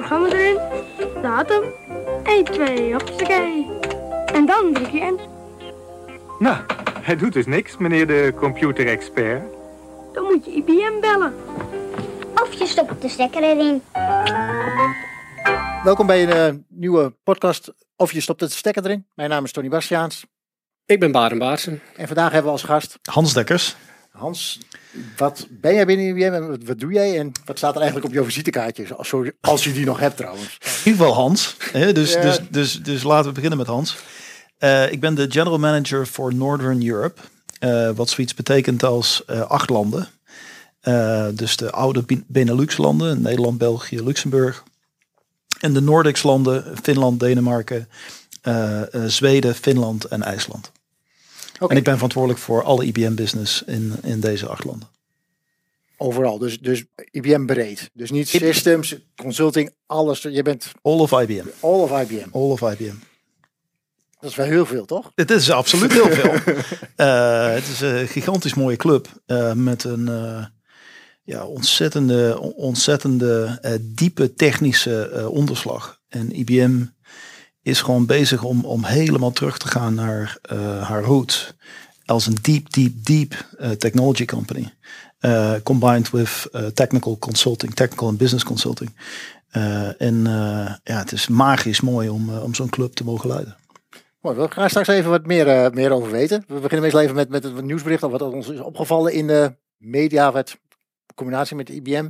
programma erin, datum, 1, 2, hoppakee. En dan druk je in. Nou, hij doet dus niks, meneer de computerexpert. Dan moet je IBM bellen. Of je stopt de stekker erin. Welkom bij een eh, nieuwe podcast. Of je stopt het stekker erin. Mijn naam is Tony Bastiaans. Ik ben Baren Baarsen. En vandaag hebben we als gast Hans Dekkers. Hans. Wat ben jij binnen IBM en wat, doe jij? En wat staat er eigenlijk op jouw visitekaartje? Als, als je die nog hebt trouwens. In ieder geval Hans. Hè? Dus, Ja. dus, dus, dus laten we beginnen met Hans. Eh, ik ben de general manager voor Northern Europe. eh, wat zoiets betekent als eh, acht landen. Dus de oude Ben- Benelux landen. Nederland, België, Luxemburg. En de Nordics landen. Finland, Denemarken, Zweden, Finland en IJsland. En ik ben verantwoordelijk voor alle IBM business in, in deze acht landen. overal. Dus, dus IBM breed. Dus niet systems, consulting, alles. Je bent All of IBM. all of IBM. All of IBM. Dat is wel heel veel, toch? Het is absoluut heel veel. Eh, het is een gigantisch mooie club eh, met een eh, ja, ontzettende, on- ontzettende diepe technische onderslag. En IBM is gewoon bezig om, om helemaal terug te gaan naar eh, haar roots. Als een deep, deep, deep eh, technology company. Eh, combined with technical consulting, technical and business consulting. En ja, het is magisch mooi om, om zo'n club te mogen leiden. Mooi, we gaan straks even wat meer, meer over weten. We beginnen meestal even met, met het nieuwsbericht. Of wat ons is opgevallen in de media. Wat in combinatie met IBM.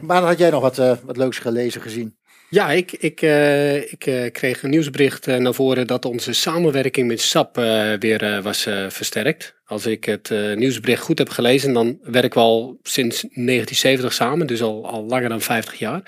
Maar had jij nog wat, wat leuks gelezen, gezien? Ja, ik, ik, eh, ik eh, kreeg een nieuwsbericht eh, naar voren dat onze samenwerking met SAP weer was versterkt. Als ik het nieuwsbericht goed heb gelezen, dan werken we al sinds 1970 samen, dus al, al langer dan 50 jaar.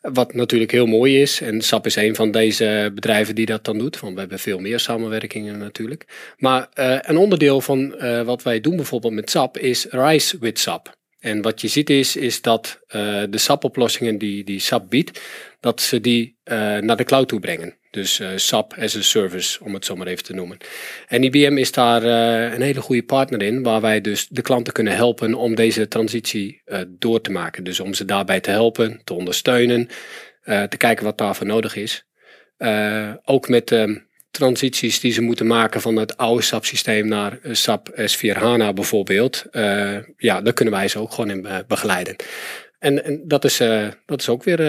Wat natuurlijk heel mooi is. En SAP is een van deze bedrijven die dat dan doet. Want we hebben veel meer samenwerkingen natuurlijk. Maar een onderdeel van wat wij doen bijvoorbeeld met SAP is Rise with SAP. En wat je ziet is, is dat eh, de SAP-oplossingen die, die SAP biedt, dat ze die eh, naar de cloud toe brengen. Dus eh, SAP as a service, om het zo maar even te noemen. En IBM is daar een hele goede partner in, waar wij dus de klanten kunnen helpen om deze transitie door te maken. Dus om ze daarbij te helpen, te ondersteunen, te kijken wat daarvoor nodig is. Ook met ehm, transities die ze moeten maken van het oude SAP-systeem naar eh, SAP S4HANA bijvoorbeeld. Eh, ja, daar kunnen wij ze ook gewoon in eh, begeleiden. En, en dat, is, dat is ook weer,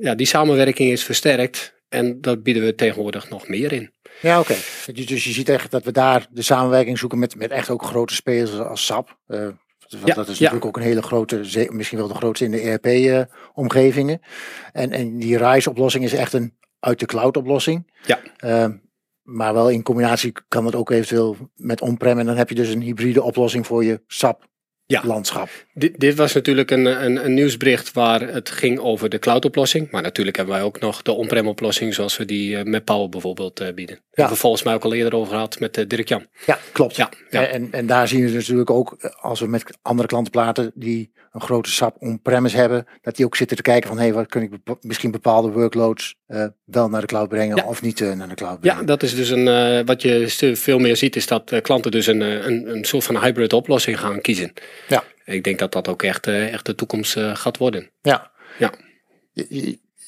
ja, die samenwerking is versterkt. En dat bieden we tegenwoordig nog meer in. Ja, oké. Dus dus je ziet echt dat we daar de samenwerking zoeken met, met echt ook grote spelers als SAP. Want Ja, dat is ja. natuurlijk ook een hele grote, misschien wel de grootste in de ERP-omgevingen. en, en die RISE-oplossing is echt een uit de cloud-oplossing. Ja. Ehm, maar wel in combinatie kan dat ook eventueel met on-prem. En dan heb je dus een hybride oplossing voor je Ja. SAP-landschap. Dit, dit was natuurlijk een, een, een nieuwsbericht waar het ging over de cloud-oplossing. Maar natuurlijk hebben wij ook nog de on-prem oplossing zoals we die eh, met Power bijvoorbeeld eh, bieden. Daar hebben we volgens mij ook al eerder over gehad met eh, Dirk-Jan. Ja, klopt. Ja, ja. En, en daar zien we dus natuurlijk ook, als we met andere klanten praten die een grote SAP on-premise hebben, dat die ook zitten te kijken van, hé, hey, wat kun ik bepa- misschien bepaalde workloads wel naar de cloud brengen Ja. of niet naar de cloud Ja, brengen. dat is dus een, wat je veel meer ziet, is dat klanten dus een, een, een soort van hybrid oplossing gaan kiezen. Ja. Ik denk dat dat ook echt, eh, echt de toekomst eh, gaat worden. Ja. Ja.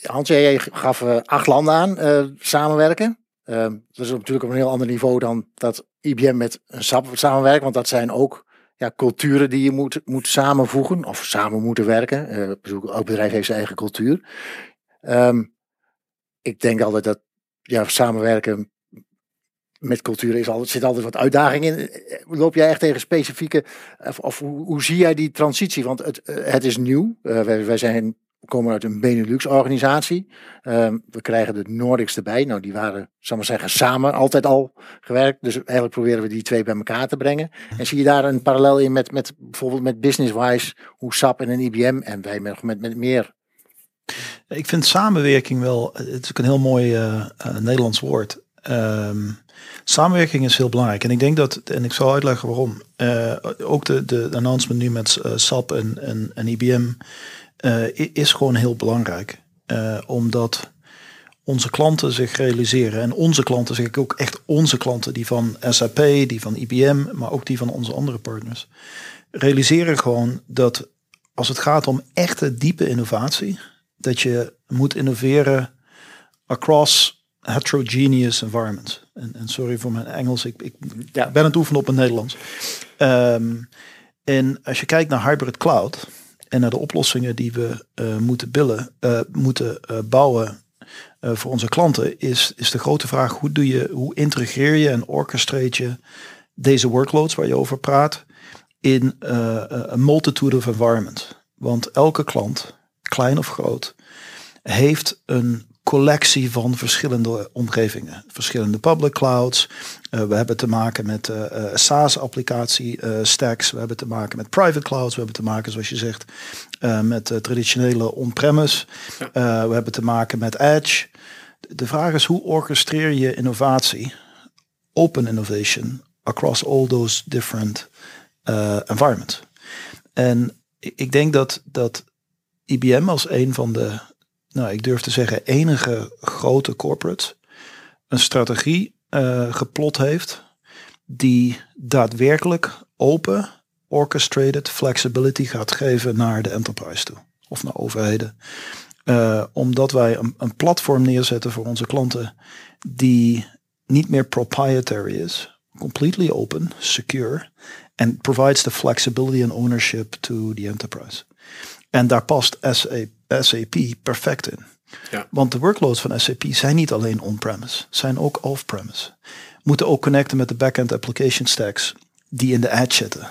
Hans, jij gaf eh, acht landen aan samenwerken. Eh, dat is natuurlijk op een heel ander niveau dan dat IBM met een SAP samenwerkt, want dat zijn ook ja, culturen die je moet, moet samenvoegen of samen moeten werken. Bedoel, elk bedrijf heeft zijn eigen cultuur. Ehm, ik denk altijd dat ja, samenwerken met cultuur is altijd, zit altijd wat uitdaging in. Loop jij echt tegen specifieke, of, hoe, zie jij die transitie? Want het, eh, het is nieuw. Eh, wij, wij zijn, komen uit een Benelux-organisatie. Ehm, we krijgen de Nordics erbij. Nou, die waren, zal maar zeggen, samen altijd al gewerkt. Dus eigenlijk proberen we die twee bij elkaar te brengen. En zie je daar een parallel in met, met bijvoorbeeld met BusinessWise, hoe SAP en een IBM en wij met, met, meer. Ik vind samenwerking wel, het is ook een heel mooi eh, Nederlands woord. Ehm, samenwerking is heel belangrijk. En ik denk dat, en ik zal uitleggen waarom. Eh, ook de, de announcement nu met eh, SAP en, en, IBM eh, is gewoon heel belangrijk. Omdat onze klanten zich realiseren. En onze klanten, zeg ik ook echt onze klanten, die van SAP, die van IBM, maar ook die van onze andere partners. Realiseren gewoon dat als het gaat om echte diepe innovatie, dat je moet innoveren across heterogeneous environments. En, en sorry voor mijn Engels, ik, ik Ja. ben het oefenen op het Nederlands. Ehm, en als je kijkt naar hybrid cloud en naar de oplossingen die we eh, moeten, billen, eh, moeten eh, bouwen voor onze klanten, is, is de grote vraag: hoe, doe je, hoe integreer je en orchestreer je deze workloads waar je over praat in een multitude of environments? Want elke klant, klein of groot, heeft een collectie van verschillende omgevingen. Verschillende public clouds. Eh, we hebben te maken met eh, eh, SaaS-applicatie stacks. We hebben te maken met private clouds. We hebben te maken, zoals je zegt, met traditionele on-premise. We hebben te maken met Edge. De vraag is hoe orchestreer je innovatie, open innovation, across all those different environments. En ik ik denk dat, dat IBM als een van de, nou ik durf te zeggen, enige grote corporates een strategie eh, geplot heeft die daadwerkelijk open, orchestrated flexibility gaat geven naar de enterprise toe of naar overheden. Eh, omdat wij een, een platform neerzetten voor onze klanten die niet meer proprietary is, completely open, secure, and provides the flexibility and ownership to the enterprise. En daar past SA SAP perfect in. Ja. Want de workloads van SAP zijn niet alleen on-premise, zijn ook off-premise. Moeten ook connecten met de backend application stacks die in de edge zitten.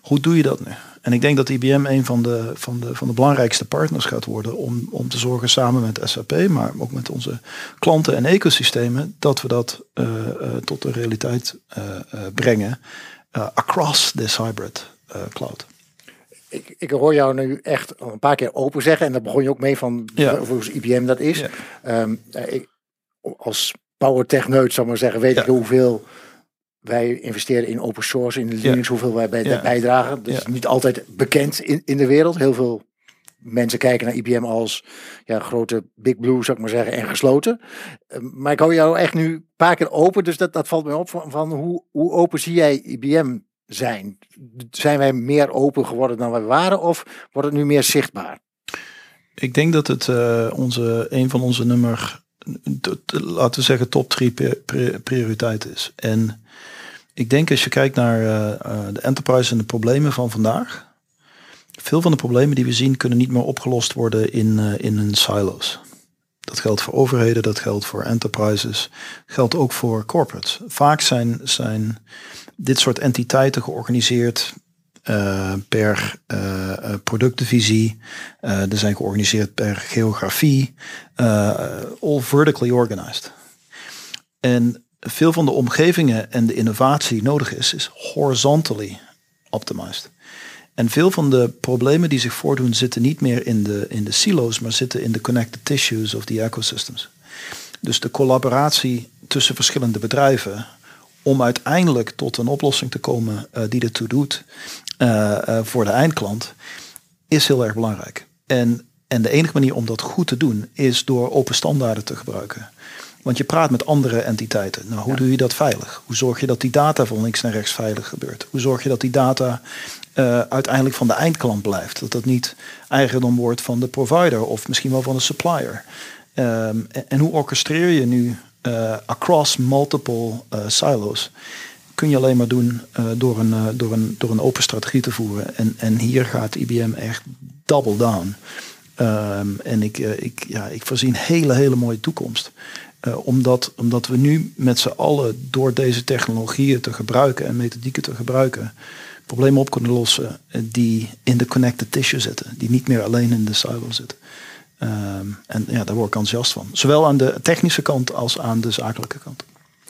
Hoe doe je dat nu? En ik denk dat IBM een van de, van de, van de belangrijkste partners gaat worden om, om te zorgen samen met SAP, maar ook met onze klanten en ecosystemen, dat we dat eh, eh, tot de realiteit eh, brengen across this hybrid cloud. Ik, ik hoor jou nu echt al een paar keer open zeggen. En daar begon je ook mee van Ja. hoe IBM dat is. Ja. Ehm, eh, ik, als power techneut, zal ik maar zeggen, weet ik hoeveel wij investeren in open source, in Linux, hoeveel wij bij, bijdragen. Dat is niet altijd bekend in, in de wereld. Heel veel mensen kijken naar IBM als ja, grote big blue, zou ik maar zeggen, en gesloten. Eh, maar ik hou jou echt nu een paar keer open, dus dat, dat valt me op van, van hoe, hoe open zie jij IBM zijn? Zijn wij meer open geworden dan wij waren of wordt het nu meer zichtbaar? Ik denk dat het eh, onze, een van onze nummer, laten we zeggen, top drie pri- pri- prioriteit is. En ik denk als je kijkt naar eh, eh, de enterprise en de problemen van vandaag. Veel van de problemen die we zien kunnen niet meer opgelost worden in, in hun silo's. Dat geldt voor overheden, dat geldt voor enterprises, geldt ook voor corporates. Vaak zijn, zijn dit soort entiteiten georganiseerd eh, per eh, eh, productdivisie. Er zijn georganiseerd per geografie. all vertically organized. En veel van de omgevingen en de innovatie die nodig is, is horizontally optimized. En veel van de problemen die zich voordoen zitten niet meer in de, in de silo's, maar zitten in de connected tissues of die ecosystems. Dus de collaboratie tussen verschillende bedrijven om uiteindelijk tot een oplossing te komen eh, die ertoe doet eh, eh, voor de eindklant, is heel erg belangrijk. En, en de enige manier om dat goed te doen is door open standaarden te gebruiken. Want je praat met andere entiteiten. Nou, hoe doe je dat veilig? Hoe zorg je dat die data van links naar rechts veilig gebeurt? Hoe zorg je dat die data uiteindelijk van de eindklant blijft? Dat dat niet eigendom wordt van de provider of misschien wel van de supplier. Ehm, en, en hoe orchestreer je nu eh, across multiple eh, silos? Kun je alleen maar doen eh, door, een, door, een, door een open strategie te voeren. En, en hier gaat IBM echt double down. Ehm, en ik, ik, ja, ik voorzie een hele, hele mooie toekomst. Omdat, omdat we nu met z'n allen door deze technologieën te gebruiken en methodieken te gebruiken, problemen op kunnen lossen die in de connected tissue zitten. Die niet meer alleen in de silo zitten. Ehm, en ja, daar word ik enthousiast van. Zowel aan de technische kant als aan de zakelijke kant.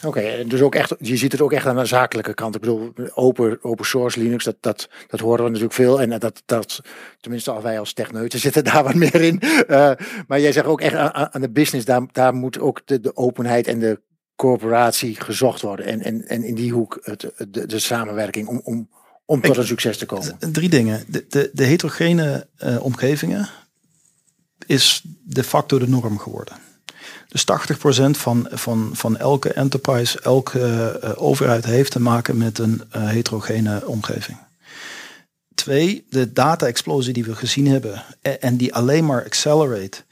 Oké, dus ook echt, je ziet het ook echt aan de zakelijke kant. Ik bedoel, open, open source Linux, dat, dat, dat horen we natuurlijk veel. En dat, dat, tenminste, al wij als techneuten zitten daar wat meer in. Eh, maar jij zegt ook echt aan, aan de business, daar, daar moet ook de, de openheid en de corporatie gezocht worden. En, en, en in die hoek het, de, de samenwerking om, om, om tot een succes te komen. Drie dingen. De, de, de heterogene eh, omgevingen is de facto de norm geworden. Dus 80% van, van, van elke enterprise, elke eh, overheid heeft te maken met een eh, heterogene omgeving. twee, de data-explosie die we gezien hebben en, en die alleen maar accelerate,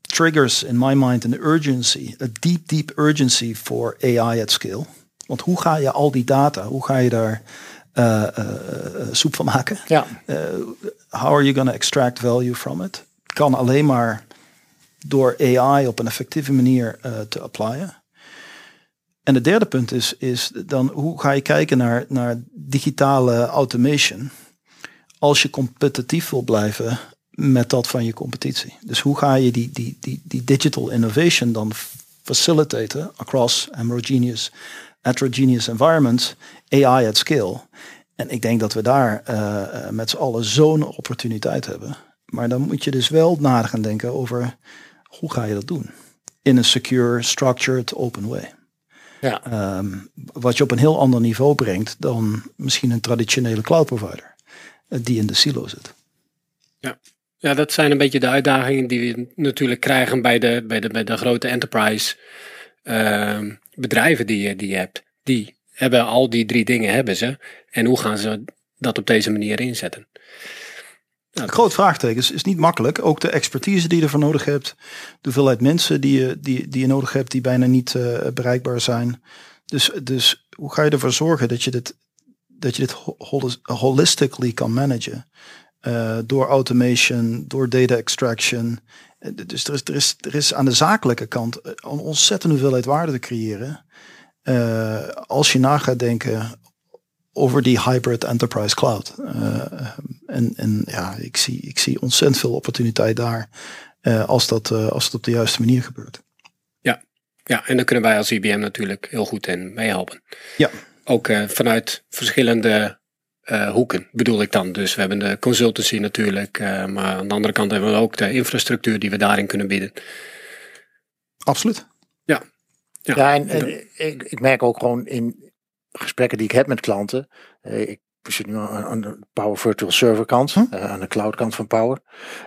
triggers in my mind an urgency, a deep, deep urgency for AI at scale. Want hoe ga je al die data, hoe ga je daar uh, uh, soep van maken? Ja. how are you going to extract value from it? Kan alleen maar door AI op een effectieve manier te applyen. En het derde punt is, is dan hoe ga je kijken naar, naar digitale automation als je competitief wil blijven met dat van je competitie. Dus hoe ga je die, die, die, die digital innovation dan facilitaten across heterogeneous, heterogeneous environments, AI at scale. En ik denk dat we daar uh, met z'n allen zo'n opportuniteit hebben. Maar dan moet je dus wel na gaan denken over hoe ga je dat doen? In een secure, structured, open way. Ja. Um, wat je op een heel ander niveau brengt dan misschien een traditionele cloud provider. Uh, die in de silo zit. Ja. ja, dat zijn een beetje de uitdagingen die we natuurlijk krijgen bij de, bij de, bij de grote enterprise uh, bedrijven die je, die je hebt. Die hebben al die drie dingen hebben ze. En hoe gaan ze dat op deze manier inzetten? Nou, groot vraagteken is, is niet makkelijk. Ook de expertise die je ervoor nodig hebt. De hoeveelheid mensen die je, die, die je nodig hebt die bijna niet uh, bereikbaar zijn. Dus, dus hoe ga je ervoor zorgen dat je dit, dat je dit holistically kan managen? Uh, door automation, door data extraction. Dus er is, er, is, er is aan de zakelijke kant een ontzettende hoeveelheid waarde te creëren. Uh, als je na gaat denken over die hybrid enterprise cloud. Uh, en, en ja, ik zie, ik zie ontzettend veel opportuniteit daar als, dat, als het op de juiste manier gebeurt. Ja. ja, en dan kunnen wij als IBM natuurlijk heel goed in meehelpen. Ja. Ook vanuit verschillende hoeken bedoel ik dan. Dus we hebben de consultancy natuurlijk, maar aan de andere kant hebben we ook de infrastructuur die we daarin kunnen bieden. Absoluut. Ja. Ja, ja en, en ik, ik merk ook gewoon in, gesprekken die ik heb met klanten. Uh, ik zit nu aan, aan, de Power Virtual Server kant, hm? uh, aan de cloud kant van Power.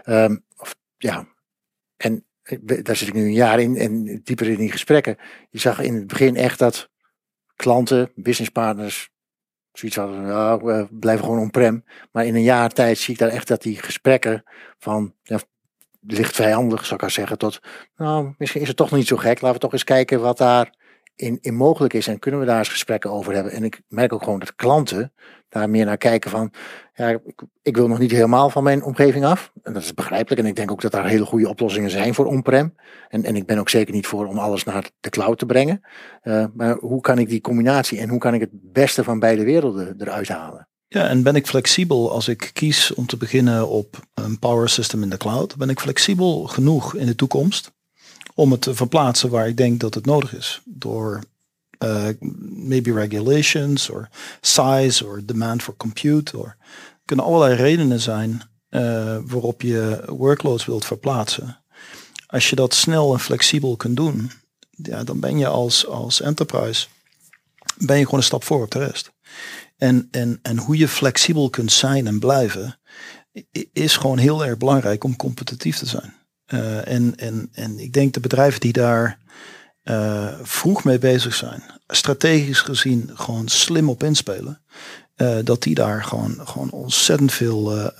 Um, of, ja, en daar zit ik nu een jaar in en dieper in die gesprekken. Je zag in het begin echt dat klanten, businesspartners, zoiets hadden, ja, we blijven gewoon on-prem. Maar in een jaar tijd zie ik daar echt dat die gesprekken van, ja, licht vijandig zou ik maar zeggen, tot, nou, misschien is het toch niet zo gek. Laten we toch eens kijken wat daar in, in mogelijk is en kunnen we daar eens gesprekken over hebben. En ik merk ook gewoon dat klanten daar meer naar kijken van, ja, ik, wil nog niet helemaal van mijn omgeving af. En dat is begrijpelijk. En ik denk ook dat daar hele goede oplossingen zijn voor on-prem. En, en ik ben ook zeker niet voor om alles naar de cloud te brengen. Uh, maar hoe kan ik die combinatie en hoe kan ik het beste van beide werelden eruit halen? Ja, en ben ik flexibel als ik kies om te beginnen op een power system in de cloud? Ben ik flexibel genoeg in de toekomst om het te verplaatsen waar ik denk dat het nodig is. Door uh, maybe regulations or size or demand for compute. Or kunnen allerlei redenen zijn uh, waarop je workloads wilt verplaatsen. Als je dat snel en flexibel kunt doen, ja, dan ben je als, als enterprise ben je gewoon een stap voor op de rest. En, en, en hoe je flexibel kunt zijn en blijven, is gewoon heel erg belangrijk om competitief te zijn. Uh, en, en, en ik denk de bedrijven die daar uh, vroeg mee bezig zijn, strategisch gezien gewoon slim op inspelen, uh, dat die daar gewoon, gewoon ontzettend veel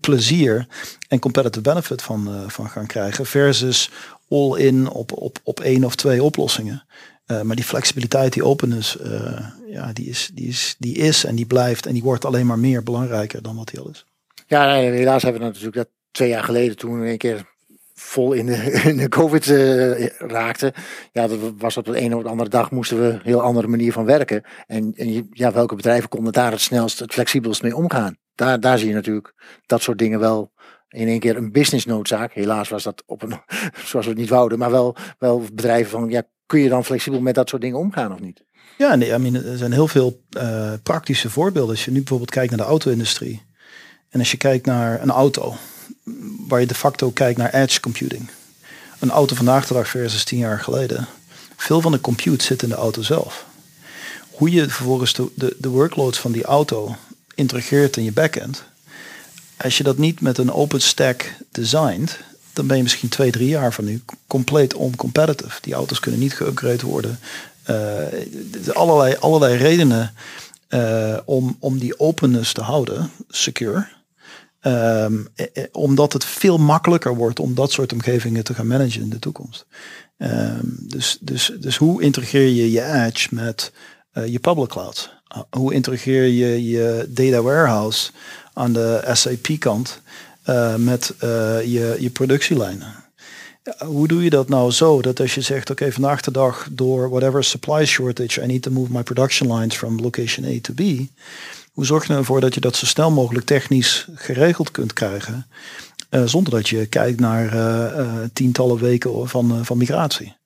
plezier en competitive benefit van, van gaan krijgen, versus all in op, op, op één of twee oplossingen. maar die flexibiliteit, die openness, ja, die is, die, is, die is en die blijft en die wordt alleen maar meer belangrijker dan wat die al is. Ja, helaas hebben we natuurlijk dat twee jaar geleden toen we een keer vol in de, in de COVID uh, raakten. Ja, dat was op de ene of de andere dag moesten we een heel andere manier van werken. En, en ja, welke bedrijven konden daar het snelst, het flexibelst mee omgaan? Daar, daar zie je natuurlijk dat soort dingen wel in één keer een business noodzaak. Helaas was dat op een, zoals we het niet wouden, maar wel, wel bedrijven van, ja, kun je dan flexibel met dat soort dingen omgaan of niet? Ja, nee, I mean, er zijn heel veel uh, praktische voorbeelden. Als je nu bijvoorbeeld kijkt naar de auto-industrie. En als je kijkt naar een auto, waar je de facto kijkt naar edge computing. Een auto vandaag de dag versus tien jaar geleden. Veel van de compute zit in de auto zelf. Hoe je vervolgens de, de, workloads van die auto integreert in je backend. Als je dat niet met een open stack designt, dan ben je misschien twee, drie jaar van nu compleet oncompetitive. Die auto's kunnen niet geüpgrade worden. Uh, allerlei, allerlei redenen eh, om, om die openness te houden, secure. Ehm, eh, eh, omdat het veel makkelijker wordt om dat soort omgevingen te gaan managen in de toekomst. Ehm, dus, dus, dus hoe integreer je je Edge met eh, je public cloud? Uh, hoe integreer je je data warehouse aan de SAP kant uh, met je, je productielijnen? hoe doe je dat nou zo dat als je zegt, oké, okay, vandaag de dag door whatever supply shortage, I need to move my production lines from location A to B. Hoe zorg je nou ervoor dat je dat zo snel mogelijk technisch geregeld kunt krijgen, uh, zonder dat je kijkt naar uh, uh, tientallen weken van, van migratie?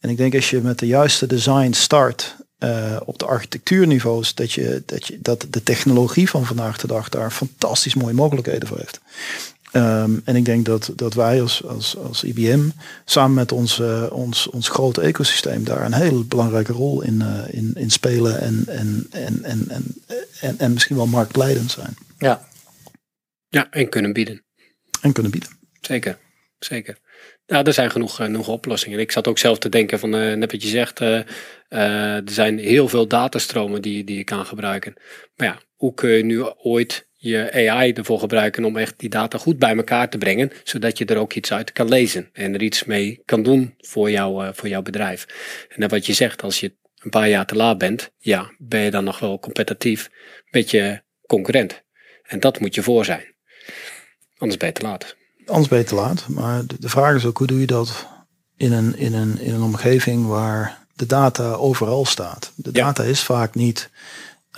En ik denk als je met de juiste design start op de architectuurniveaus, dat, je, dat, je, dat de technologie van vandaag de dag daar fantastisch mooie mogelijkheden voor heeft. Um, en ik denk dat, dat wij als, als, als IBM samen met ons, uh, ons, ons grote ecosysteem daar een hele belangrijke rol in, uh, in, in spelen en, en, en, en, en, en, en misschien wel marktleidend zijn. Ja. Ja, en kunnen bieden. En kunnen bieden. Zeker, zeker. Nou, er zijn genoeg, genoeg oplossingen. Ik zat ook zelf te denken van, uh, net wat je zegt, er zijn heel veel datastromen die, die je kan gebruiken. Maar ja, hoe kun je nu ooit je AI ervoor gebruiken om echt die data goed bij elkaar te brengen, zodat je er ook iets uit kan lezen en er iets mee kan doen voor, jou, uh, voor jouw bedrijf. En dan wat je zegt, als je een paar jaar te laat bent, ja, ben je dan nog wel competitief met je concurrent. En dat moet je voor zijn. Anders ben je te laat. Anders ben je te laat. Maar de, de vraag is ook, hoe doe je dat in een, in een, in een omgeving waar de data overal staat? De data ja. is vaak niet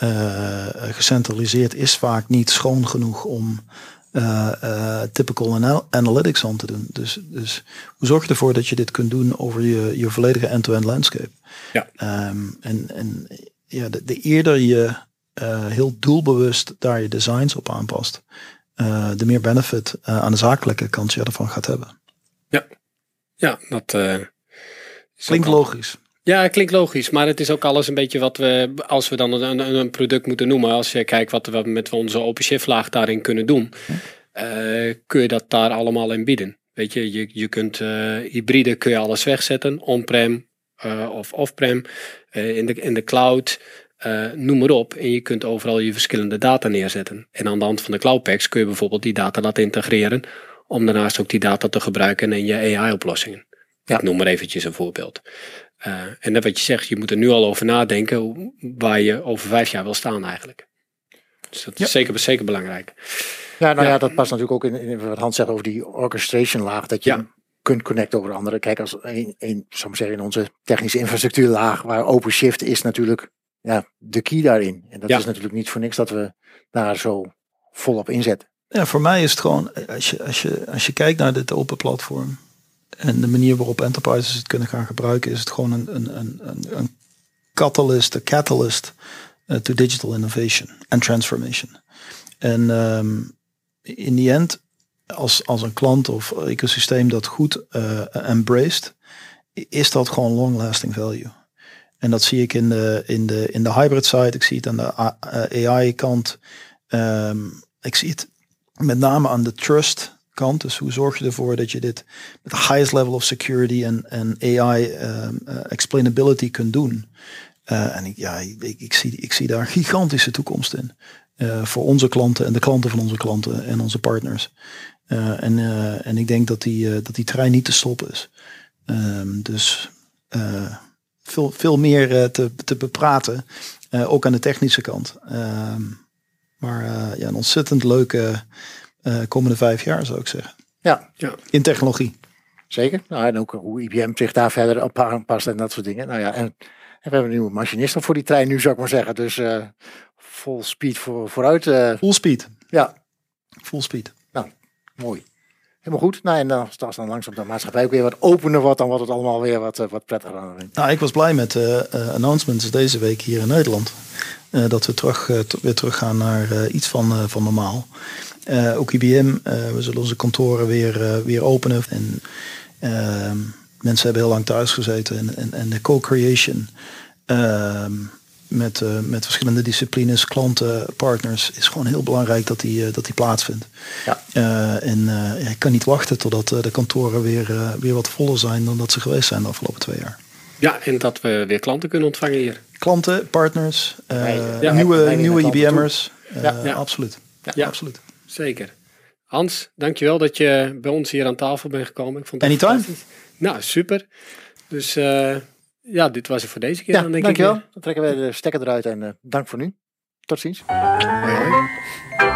uh, gecentraliseerd is vaak niet schoon genoeg om uh, uh, typical anal analytics aan te doen. Dus, dus hoe zorg je ervoor dat je dit kunt doen over je, je volledige end-to-end landscape? Ja. Um, en, en ja, de, de eerder je heel doelbewust daar je designs op aanpast, de meer benefit aan de zakelijke kant je ervan gaat hebben. Ja, ja dat klinkt logisch. Ja, klinkt logisch. Maar het is ook alles een beetje wat we, als we dan een, een product moeten noemen. Als je kijkt wat we met onze OpenShift laag daarin kunnen doen. Uh, kun je dat daar allemaal in bieden. Weet je, je, je kunt uh, hybride kun je alles wegzetten. On-prem uh, of off-prem. in, de, in de cloud. noem maar op. En je kunt overal je verschillende data neerzetten. En aan de hand van de cloud packs kun je bijvoorbeeld die data laten integreren. Om daarnaast ook die data te gebruiken in je AI-oplossingen. Ja. Ik noem maar eventjes een voorbeeld. Uh, en dat wat je zegt, je moet er nu al over nadenken waar je over vijf jaar wil staan eigenlijk. Dus dat is ja. zeker, zeker belangrijk. Ja, nou ja. ja, dat past natuurlijk ook in, in wat Hans zegt over die orchestration laag. Dat je ja. kunt connecten over andere. Kijk, als een, een zou ik zeggen, in onze technische infrastructuur laag, waar OpenShift is natuurlijk ja, de key daarin. En dat is natuurlijk niet voor niks dat we daar zo volop inzetten. Ja, voor mij is het gewoon, als je, als je, als je kijkt naar dit open platform, en de manier waarop enterprises het kunnen gaan gebruiken, is het gewoon een, een, een, een catalyst, een catalyst uh, to digital innovation and transformation. En um, in the end, als, als een klant of ecosysteem dat goed uh, embraced, is dat gewoon long lasting value. En dat zie ik in de, in de, in de hybrid side, ik zie het aan de AI kant. Um, ik zie het met name aan de trust kant. Dus hoe zorg je ervoor dat je dit met de highest level of security en, en AI um, uh, explainability kunt doen. Uh, en ik, ja, ik, ik, zie, ik zie daar gigantische toekomst in. Uh, voor onze klanten en de klanten van onze klanten en onze partners. En, en ik denk dat die, dat die trein niet te stoppen is. Um, dus veel, veel meer te, te bepraten. Ook aan de technische kant. Um, maar ja, een ontzettend leuke uh, komende vijf jaar, zou ik zeggen. Ja. ja. In technologie. Zeker. Nou, en ook hoe IBM zich daar verder op aanpast en dat soort dingen. Nou ja, en, en we hebben een nieuwe machinist voor die trein nu, zou ik maar zeggen. Dus uh, vol speed voor, vooruit. Uh, full speed. Ja. Full speed. Nou, mooi. Helemaal goed. Nou, en dan, als dan langzaam de maatschappij ook weer wat opener wordt, dan wordt het allemaal weer wat, wat prettiger aan. Nou, ik was blij met de uh, announcements deze week hier in Nederland. Uh, dat we terug, uh, weer teruggaan naar iets van, van normaal. Uh, ook IBM, uh, we zullen onze kantoren weer, uh, weer openen. En ehm, mensen hebben heel lang thuis gezeten. En, en, en de co-creation ehm, met, met verschillende disciplines, klanten, partners, is gewoon heel belangrijk dat die, dat die plaatsvindt. Ja. en ik kan niet wachten totdat de kantoren weer, weer wat voller zijn dan dat ze geweest zijn de afgelopen twee jaar. Ja, en dat we weer klanten kunnen ontvangen hier. klanten, partners, eh, eh, nieuwe, nieuwe IBM'ers. Eh, Ja. Ja. Absoluut. Ja. absoluut. Zeker. Hans, dankjewel dat je bij ons hier aan tafel bent gekomen. Ik vond het Anytime. Nou, super. Dus eh, ja, dit was het voor deze keer Ja, dan denk dankjewel. ik. Dan trekken we de stekker eruit en eh, dank voor nu. Tot ziens. Hoi, hoi.